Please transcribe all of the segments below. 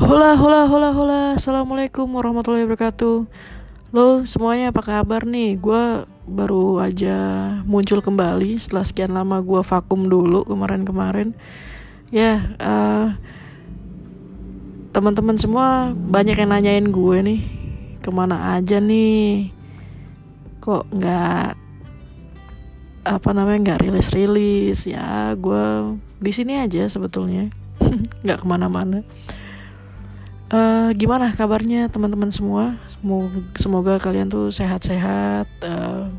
Hola, hola, hola, hola. Assalamualaikum warahmatullahi wabarakatuh. Lo semuanya apa kabar nih? Gue baru aja muncul kembali setelah sekian lama gue vakum dulu kemarin-kemarin. Ya, uh, teman-teman semua banyak yang nanyain gue nih ke mana aja nih? Kok nggak apa namanya nggak rilis-rilis? Ya, gue di sini aja sebetulnya, nggak ke mana-mana. Uh, gimana kabarnya teman-teman semua? Semoga, semoga kalian tuh sehat-sehat, uh,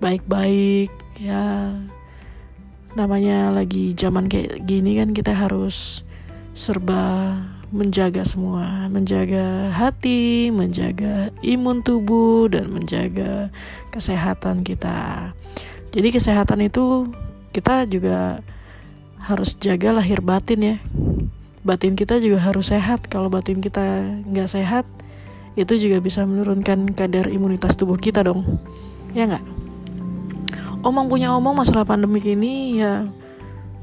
baik-baik ya. Namanya lagi zaman kayak gini kan kita harus serba menjaga semua, menjaga hati, menjaga imun tubuh dan menjaga kesehatan kita. Jadi kesehatan itu kita juga harus jaga lahir batin ya batin kita juga harus sehat. Kalau batin kita nggak sehat itu juga bisa menurunkan kadar imunitas tubuh kita dong. Ya nggak? Omong punya omong masalah pandemik ini ya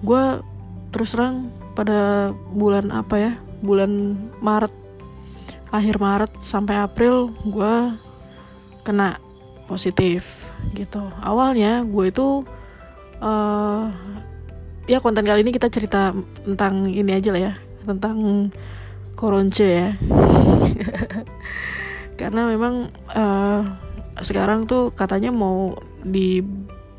gue terus terang pada bulan apa ya? Bulan Maret akhir Maret sampai April gue kena positif gitu. Awalnya gue itu uh, ya konten kali ini kita cerita tentang ini aja lah ya tentang koronce ya. Karena memang uh, sekarang tuh katanya mau di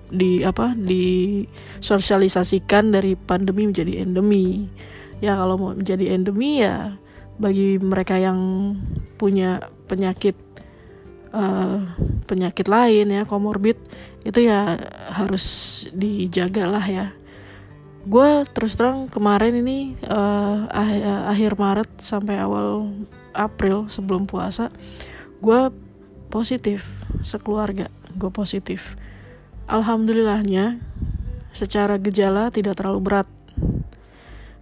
di apa di sosialisasikan dari pandemi menjadi endemi. Ya kalau mau menjadi endemi ya bagi mereka yang punya penyakit uh, penyakit lain ya komorbid itu ya harus dijaga lah ya gue terus terang kemarin ini uh, akhir Maret sampai awal April sebelum puasa gue positif sekeluarga gue positif. Alhamdulillahnya secara gejala tidak terlalu berat.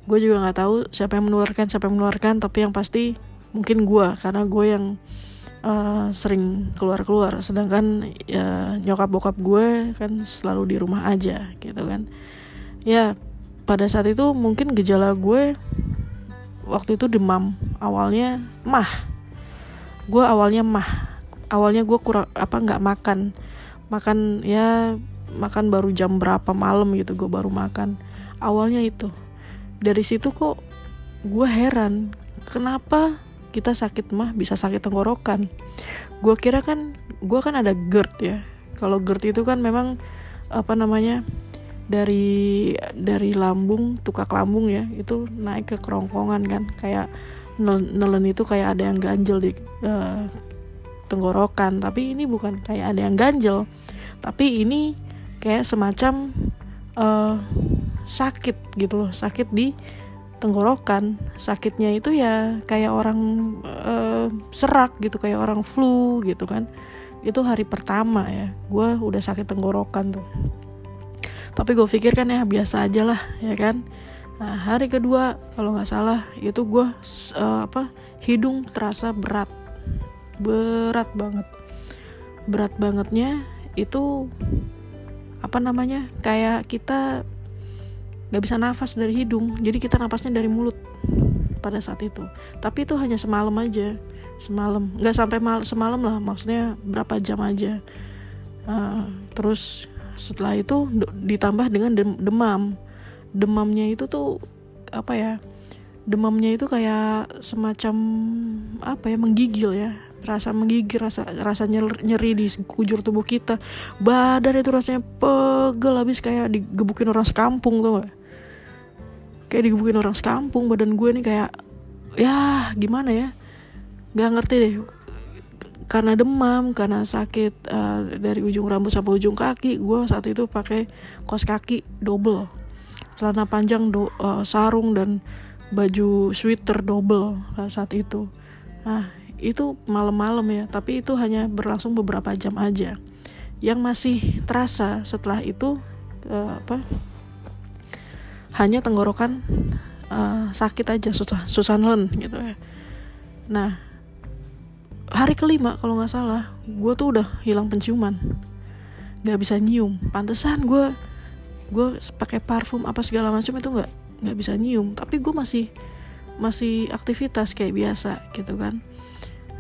Gue juga nggak tahu siapa yang menularkan siapa yang menularkan tapi yang pasti mungkin gue karena gue yang uh, sering keluar keluar sedangkan ya, nyokap bokap gue kan selalu di rumah aja gitu kan. Ya pada saat itu mungkin gejala gue waktu itu demam. Awalnya mah. Gue awalnya mah. Awalnya gue kurang apa nggak makan. Makan ya makan baru jam berapa malam gitu gue baru makan. Awalnya itu. Dari situ kok gue heran kenapa kita sakit mah bisa sakit tenggorokan? Gue kira kan gue kan ada GERD ya. Kalau GERD itu kan memang apa namanya dari dari lambung tukak lambung ya itu naik ke kerongkongan kan. Kayak nelen itu kayak ada yang ganjel di uh, tenggorokan. Tapi ini bukan kayak ada yang ganjel. Tapi ini kayak semacam uh, sakit gitu loh. Sakit di tenggorokan. Sakitnya itu ya kayak orang uh, serak gitu kayak orang flu gitu kan. Itu hari pertama ya. Gue udah sakit tenggorokan tuh tapi gue pikir kan ya biasa aja lah ya kan? Nah, hari kedua kalau nggak salah itu gue uh, apa hidung terasa berat. Berat banget. Berat bangetnya itu apa namanya kayak kita nggak bisa nafas dari hidung jadi kita nafasnya dari mulut pada saat itu. Tapi itu hanya semalam aja semalam. Nggak sampai mal semalam lah maksudnya berapa jam aja. Uh, terus setelah itu ditambah dengan demam. Demamnya itu tuh apa ya demamnya itu kayak semacam apa ya menggigil ya. Rasa menggigil rasa rasa nyeri di kujur tubuh kita. Badan itu rasanya pegel habis kayak digebukin orang sekampung tuh kayak digebukin orang sekampung badan gue nih kayak ya gimana ya? Nggak ngerti deh karena demam karena sakit uh, dari ujung rambut sampai ujung kaki gue saat itu pakai kos kaki double. Celana panjang do, uh, sarung dan baju sweater double saat itu. Nah itu malam-malam ya tapi itu hanya berlangsung beberapa jam aja. Yang masih terasa setelah itu uh, apa hanya tenggorokan uh, sakit aja susah susah nelen gitu ya. Nah hari kelima kalau nggak salah gue tuh udah hilang penciuman. Nggak bisa nyium. Pantesan gue gue pakai parfum apa segala macam itu nggak nggak bisa nyium. Tapi gue masih masih aktivitas kayak biasa gitu kan.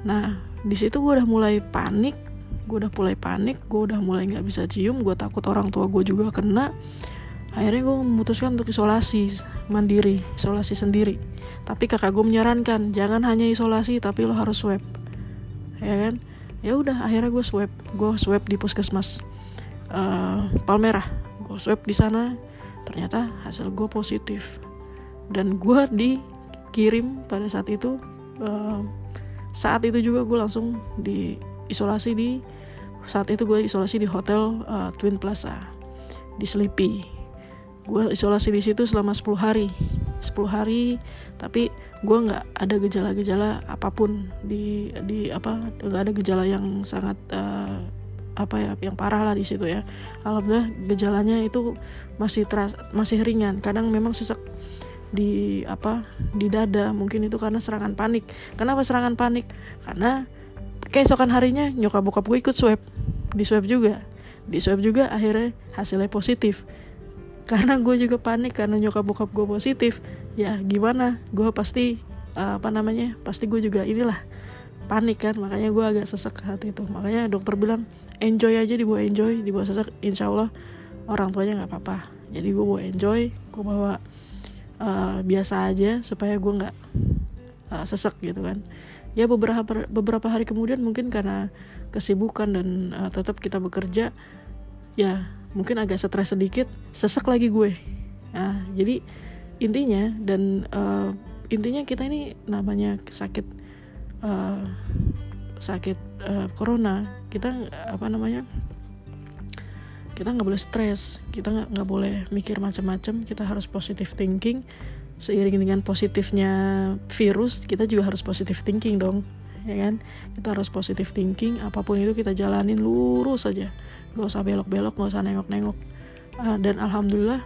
Nah di situ gue udah mulai panik. Gue udah mulai panik gue udah mulai nggak bisa cium gue takut orang tua gue juga kena. Akhirnya gue memutuskan untuk isolasi mandiri isolasi sendiri. Tapi kakak gue menyarankan jangan hanya isolasi tapi lo harus swab ya kan? Ya udah akhirnya gue swab gue swab di puskesmas uh, Palmerah. Gue swab di sana. Ternyata hasil gue positif. Dan gue dikirim pada saat itu uh, saat itu juga gue langsung diisolasi di saat itu gue isolasi di hotel uh, Twin Plaza di Sleepy. Gue isolasi di situ selama 10 hari. 10 hari tapi gue nggak ada gejala-gejala apa pun di di apa nggak ada gejala yang sangat uh, apa ya yang parah lah di situ ya. Alhamdulillah gejalanya itu masih teras, masih ringan. Kadang memang sesak di apa di dada. Mungkin itu karena serangan panik. Kenapa serangan panik? Karena keesokan harinya nyokap bokap gue ikut swab. Di swab juga. Di swab juga akhirnya hasilnya positif karena gue juga panik karena nyokap bokap gue positif. Ya gimana? Gue pasti uh, apa namanya? Pasti gue juga inilah panik kan? Makanya gue agak sesek saat itu makanya dokter bilang enjoy aja dibawa enjoy dibawa sesek insya Allah orang tuanya nggak apa-apa. Jadi gue bawa enjoy gue bawa uh, biasa aja supaya gue nggak uh, sesek gitu kan. Ya beberapa beberapa hari kemudian mungkin karena kesibukan dan uh, tetap kita bekerja ya mungkin agak stres sedikit sesek lagi gue. Nah jadi intinya dan uh, intinya kita ini namanya sakit uh, sakit uh, corona kita apa namanya kita nggak boleh stres kita nggak boleh mikir macam-macam kita harus positive thinking. Seiring dengan positifnya virus kita juga harus positive thinking dong ya kan? Kita harus positive thinking apa pun itu kita jalanin lurus saja gak usah belok-belok gak usah nengok-nengok. Uh, dan alhamdulillah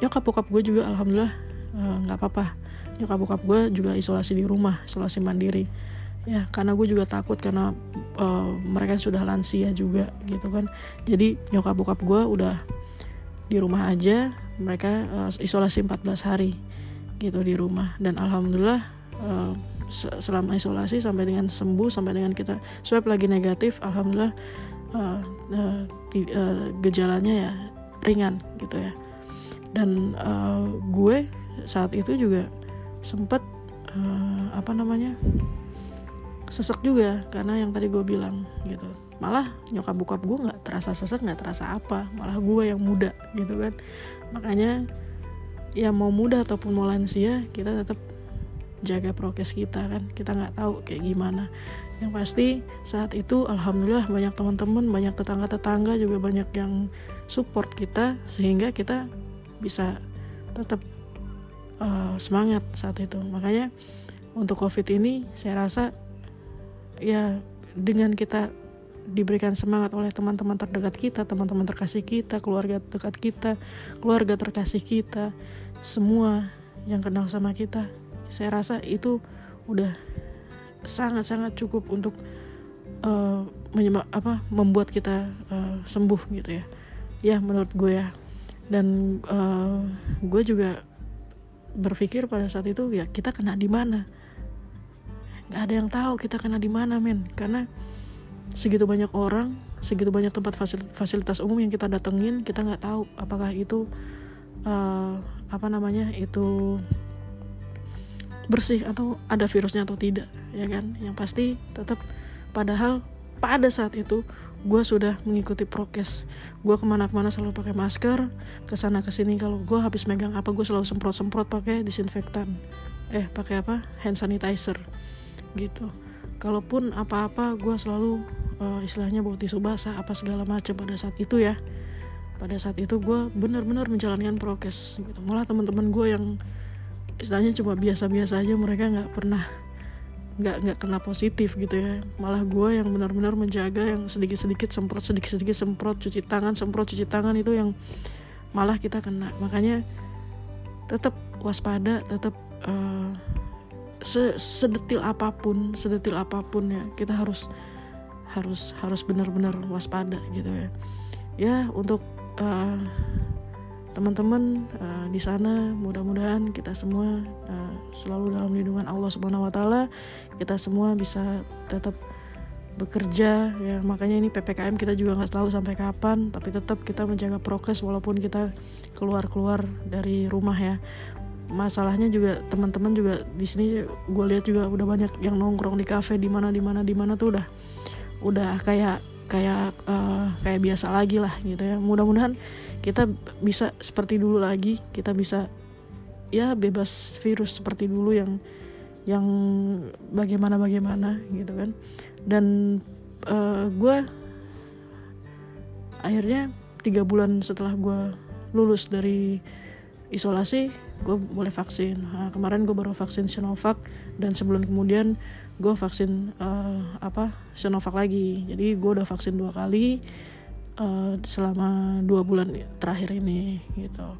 nyokap bokap gue juga alhamdulillah eh, nggak uh, apa-apa. Nyokap bokap gue juga isolasi di rumah isolasi mandiri. Ya karena gue juga takut karena uh, mereka sudah lansia juga gitu kan. Jadi nyokap bokap gue udah di rumah aja mereka uh, isolasi 14 hari gitu di rumah. Dan alhamdulillah uh, selama isolasi sampai dengan sembuh sampai dengan kita swab lagi negatif alhamdulillah uh, uh, uh, gejalanya ya ringan gitu ya. Dan uh, gue saat itu juga sempet uh, apa namanya sesek juga karena yang tadi gue bilang gitu. Malah nyokap bokap gue nggak terasa sesek nggak terasa apa. Malah gue yang muda gitu kan. Makanya ya mau muda ataupun mau lansia kita tetap jaga prokes kita kan. Kita nggak tahu kayak gimana yang pasti saat itu alhamdulillah banyak teman-teman banyak tetangga-tetangga juga banyak yang support kita sehingga kita bisa tetap uh, semangat saat itu. Makanya untuk covid ini saya rasa ya dengan kita diberikan semangat oleh teman-teman terdekat kita, teman-teman terkasih kita, keluarga dekat kita, keluarga terkasih kita, semua yang kenal sama kita, saya rasa itu udah sangat-sangat cukup untuk uh, apa membuat kita uh, sembuh gitu ya. Ya menurut gue ya. Dan uh, gue juga berpikir pada saat itu ya kita kena di mana? Nggak ada yang tahu kita kena di mana men. Karena segitu banyak orang segitu banyak tempat fasilitas umum yang kita datengin kita nggak tahu apakah itu uh, apa namanya itu bersih atau ada virusnya atau tidak ya kan? Yang pasti tetap padahal pada saat itu gue sudah mengikuti prokes. Gue ke mana-mana selalu pakai masker ke sana ke sini. Kalau gue habis megang apa gue selalu semprot-semprot pakai disinfektan. Eh pakai apa? Hand sanitizer. Gitu. Kalaupun apa-apa gue selalu uh, istilahnya bawa tisu basah apa segala macam pada saat itu ya. Pada saat itu gue benar-benar menjalankan prokes gitu. Malah teman-teman gue yang istilahnya cuma biasa-biasa aja mereka nggak pernah nggak nggak kena positif gitu ya. Malah gue yang benar-benar menjaga yang sedikit-sedikit semprot sedikit-sedikit semprot cuci tangan semprot cuci tangan itu yang malah kita kena. Makanya tetap waspada tetap uh, se sedetil apa pun sedetil apa pun ya kita harus harus harus benar-benar waspada gitu ya. Ya untuk uh, teman-teman uh, di sana mudah-mudahan kita semua uh, selalu dalam lindungan Allah Subhanahu wa taala. Kita semua bisa tetap bekerja ya. Makanya ini ppkm kita juga nggak tahu sampai kapan tapi tetap kita menjaga prokes walaupun kita keluar-keluar dari rumah ya. Masalahnya juga teman-teman juga di sini gue lihat juga udah banyak yang nongkrong di kafe di mana di mana di mana tuh udah udah kayak kayak uh, kayak biasa lagi lah gitu ya. Mudah-mudahan kita bisa seperti dulu lagi. Kita bisa ya bebas virus seperti dulu yang yang bagaimana bagaimana gitu kan. Dan uh, eh, gue akhirnya tiga bulan setelah gue lulus dari isolasi gue boleh vaksin. Nah, kemarin gue baru vaksin Sinovac dan sebulan kemudian gue vaksin uh, apa Sinovac lagi. Jadi gue udah vaksin dua kali uh, selama dua bulan terakhir ini gitu.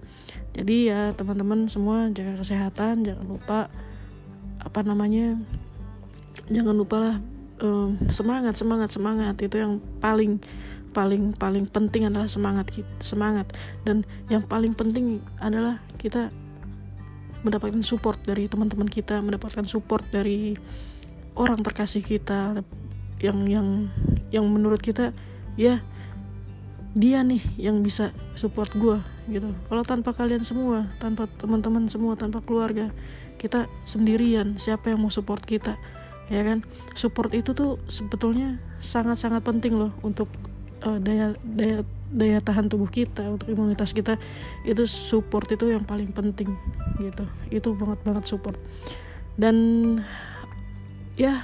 Jadi ya teman-teman semua jaga kesehatan jangan lupa apa namanya jangan lupa lah um, semangat semangat semangat. Itu yang paling paling paling penting adalah semangat semangat. Dan yang paling penting adalah kita mendapatkan support dari teman-teman kita mendapatkan support dari orang terkasih kita yang yang yang menurut kita ya dia nih yang bisa support gue gitu. Kalau tanpa kalian semua tanpa teman-teman semua tanpa keluarga kita sendirian siapa yang mau support kita ya kan? Support itu tuh sebetulnya sangat-sangat penting loh untuk uh, daya daya daya tahan tubuh kita untuk imunitas kita. Itu support itu yang paling penting gitu. Itu banget banget support. Dan ya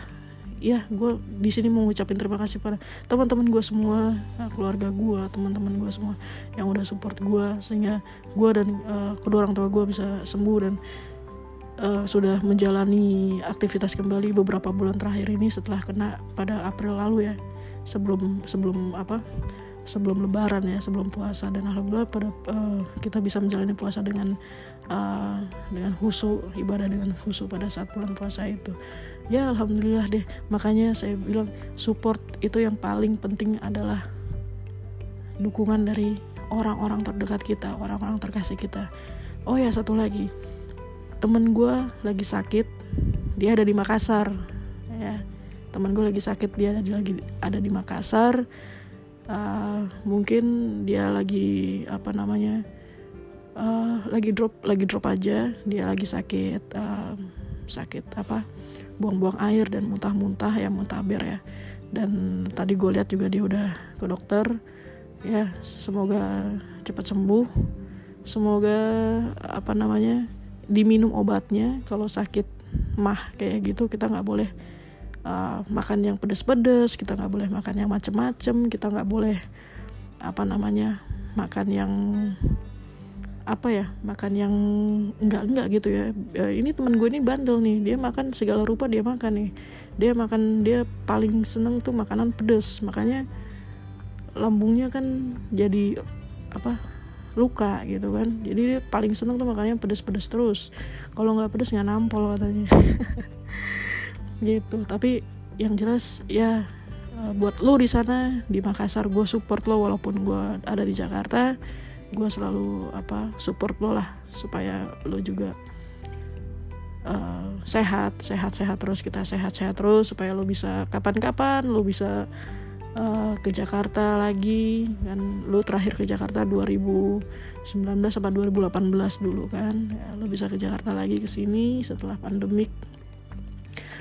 ya gue di sini mau ngucapin terima kasih pada teman-teman gue semua eh, keluarga gue teman-teman gue semua yang udah support gue sehingga gue dan uh, kedua orang tua gue bisa sembuh dan uh, sudah menjalani aktivitas kembali beberapa bulan terakhir ini setelah kena pada April lalu ya. Sebelum sebelum apa? Sebelum lebaran ya sebelum puasa. Dan alhamdulillah pada uh, kita bisa menjalani puasa dengan uh, dengan husu ibadah dengan husu pada saat bulan puasa itu ya alhamdulillah deh. Makanya saya bilang support itu yang paling penting adalah dukungan dari orang-orang terdekat kita orang-orang terkasih kita. Oh ya satu lagi. Temen gue lagi sakit dia ada di Makassar. Ya temen gue lagi sakit dia ada di lagi ada di Makassar. Uh, mungkin dia lagi apa namanya uh, lagi drop lagi drop aja dia lagi sakit uh, sakit apa buang-buang air dan muntah-muntah ya muntaber ya. Dan tadi gue lihat juga dia udah ke dokter ya semoga cepat sembuh. Semoga apa namanya diminum obatnya kalau sakit mah kayak gitu kita nggak boleh uh, makan yang pedes-pedes kita nggak boleh makan yang macem-macem kita nggak boleh apa namanya makan yang apa ya makan yang enggak enggak gitu ya. E, ini teman gue ini bandel nih dia makan segala rupa dia makan nih. Dia makan dia paling seneng tuh makanan pedes makanya lambungnya kan jadi apa luka gitu kan. Jadi dia paling seneng tuh makannya pedes-pedes terus. Kalau nggak pedes nggak nampol katanya. Gitu. Tapi yang jelas ya e, buat lo di sana di Makassar gue support lo walaupun gue ada di Jakarta gue selalu apa support lo lah supaya lo juga uh, sehat sehat sehat terus kita sehat sehat terus supaya lo bisa kapan-kapan lo bisa uh, ke Jakarta lagi kan. Lo terakhir ke Jakarta 2019 sampai 2018 dulu kan. Ya, lo bisa ke Jakarta lagi ke sini setelah pandemik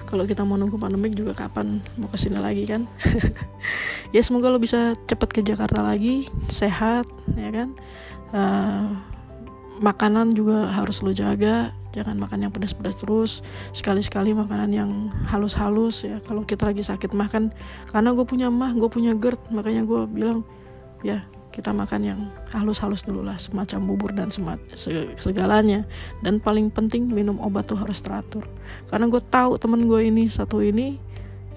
kalau kita mau nunggu pandemik juga kapan mau ke sini lagi kan? Ya semoga lo bisa cepet ke Jakarta lagi sehat ya kan? Uh, makanan juga harus lo jaga jangan makan yang pedas-pedas terus. Sekali-sekali makanan yang halus-halus ya. Kalau kita lagi sakit makan karena gue punya mah gue punya GERD makanya gue bilang ya kita makan yang halus-halus dulu lah semacam bubur dan segalanya. Dan paling penting minum obat tuh harus teratur. Karena gue tahu temen gue ini satu ini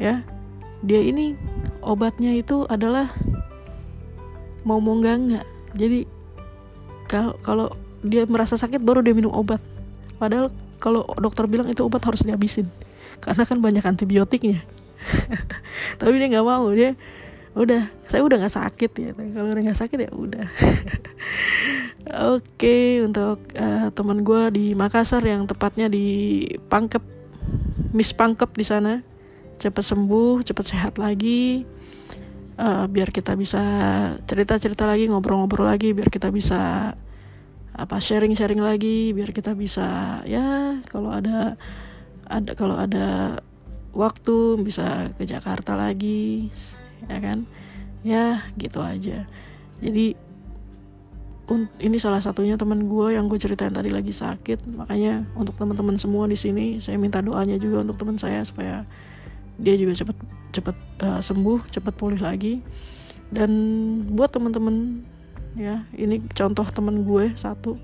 ya dia ini obatnya itu adalah mau mau nggak. Nggak jadi kalau kalau dia merasa sakit baru dia minum obat. Padahal kalau dokter bilang itu obat harus dihabisin. Karena kan banyak antibiotiknya. Tapi dia nggak mau dia udah saya udah nggak sakit ya. Kalau udah nggak sakit ya udah. Oke, untuk uh, teman gue di Makassar yang tepatnya di Pangkep, Miss Pangkep di sana, cepat sembuh, cepat sehat lagi, uh, biar kita bisa cerita-cerita lagi, ngobrol-ngobrol lagi, biar kita bisa apa sharing-sharing lagi, biar kita bisa ya kalau ada ada kalau ada waktu bisa ke Jakarta lagi, ya kan? Ya gitu aja. Jadi ini salah satunya teman gue yang gue ceritain tadi lagi sakit. Makanya untuk teman-teman semua di sini saya minta doanya juga untuk teman saya supaya dia juga cepat cepat uh, sembuh cepat pulih lagi. Dan buat teman-teman ya ini contoh teman gue satu.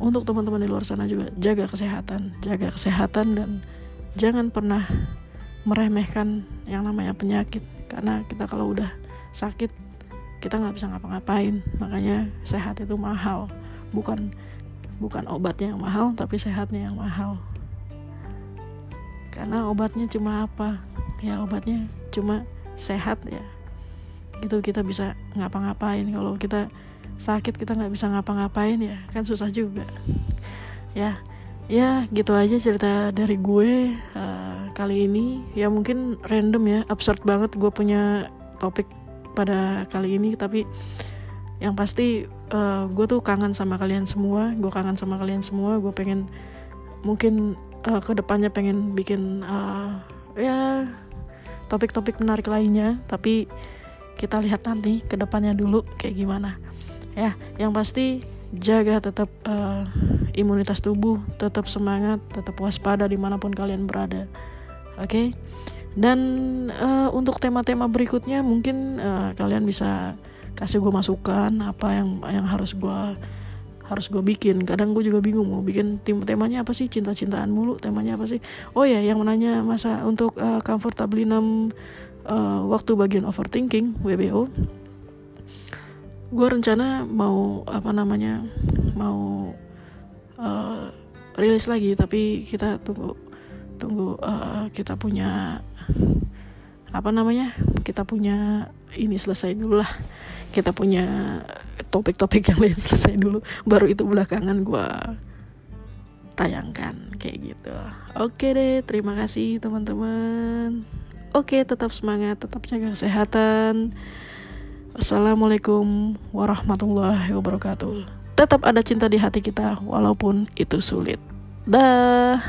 Untuk teman-teman di luar sana juga jaga kesehatan. Jaga kesehatan dan jangan pernah meremehkan yang namanya penyakit karena kita kalau udah sakit kita nggak bisa ngapa-ngapain. Makanya sehat itu mahal. Bukan bukan obatnya yang mahal tapi sehatnya yang mahal. Karena obatnya cuma apa? Ya obatnya cuma sehat ya. Itu kita bisa ngapa-ngapain. Kalau kita sakit kita nggak bisa ngapa-ngapain ya. Kan susah juga. Ya ya gitu aja cerita dari gue uh, kali ini. Ya mungkin random ya absurd banget gue punya topik pada kali ini. Tapi yang pasti uh, gue tuh kangen sama kalian semua. Gue kangen sama kalian semua. Gue pengen mungkin uh, ke depannya pengen bikin uh, ya topik-topik menarik lainnya. Tapi kita lihat nanti ke depannya dulu kayak gimana. Ya yang pasti jaga tetap uh, imunitas tubuh tetap semangat tetap waspada di mana pun kalian berada. Oke? Okay? dan uh, untuk tema-tema berikutnya mungkin uh, kalian bisa kasih gue masukan apa yang yang harus gue harus gue bikin. Kadang gue juga bingung mau bikin tim temanya apa sih? Cinta-cintaan mulu temanya apa sih? Oh ya yang menanya masa untuk uh, comfortably 6 uh, waktu bagian overthinking WBO gue rencana mau apa namanya mau uh, rilis lagi tapi kita tunggu tunggu uh, kita punya apa namanya kita punya ini selesai dulu lah. Kita punya topik-topik yang lain selesai dulu baru itu belakangan gue tayangkan kayak gitu. Oke deh terima kasih teman-teman. Oke tetap semangat tetap jaga kesehatan Assalamualaikum warahmatullahi wabarakatuh. Tetap ada cinta di hati kita walaupun itu sulit. Dah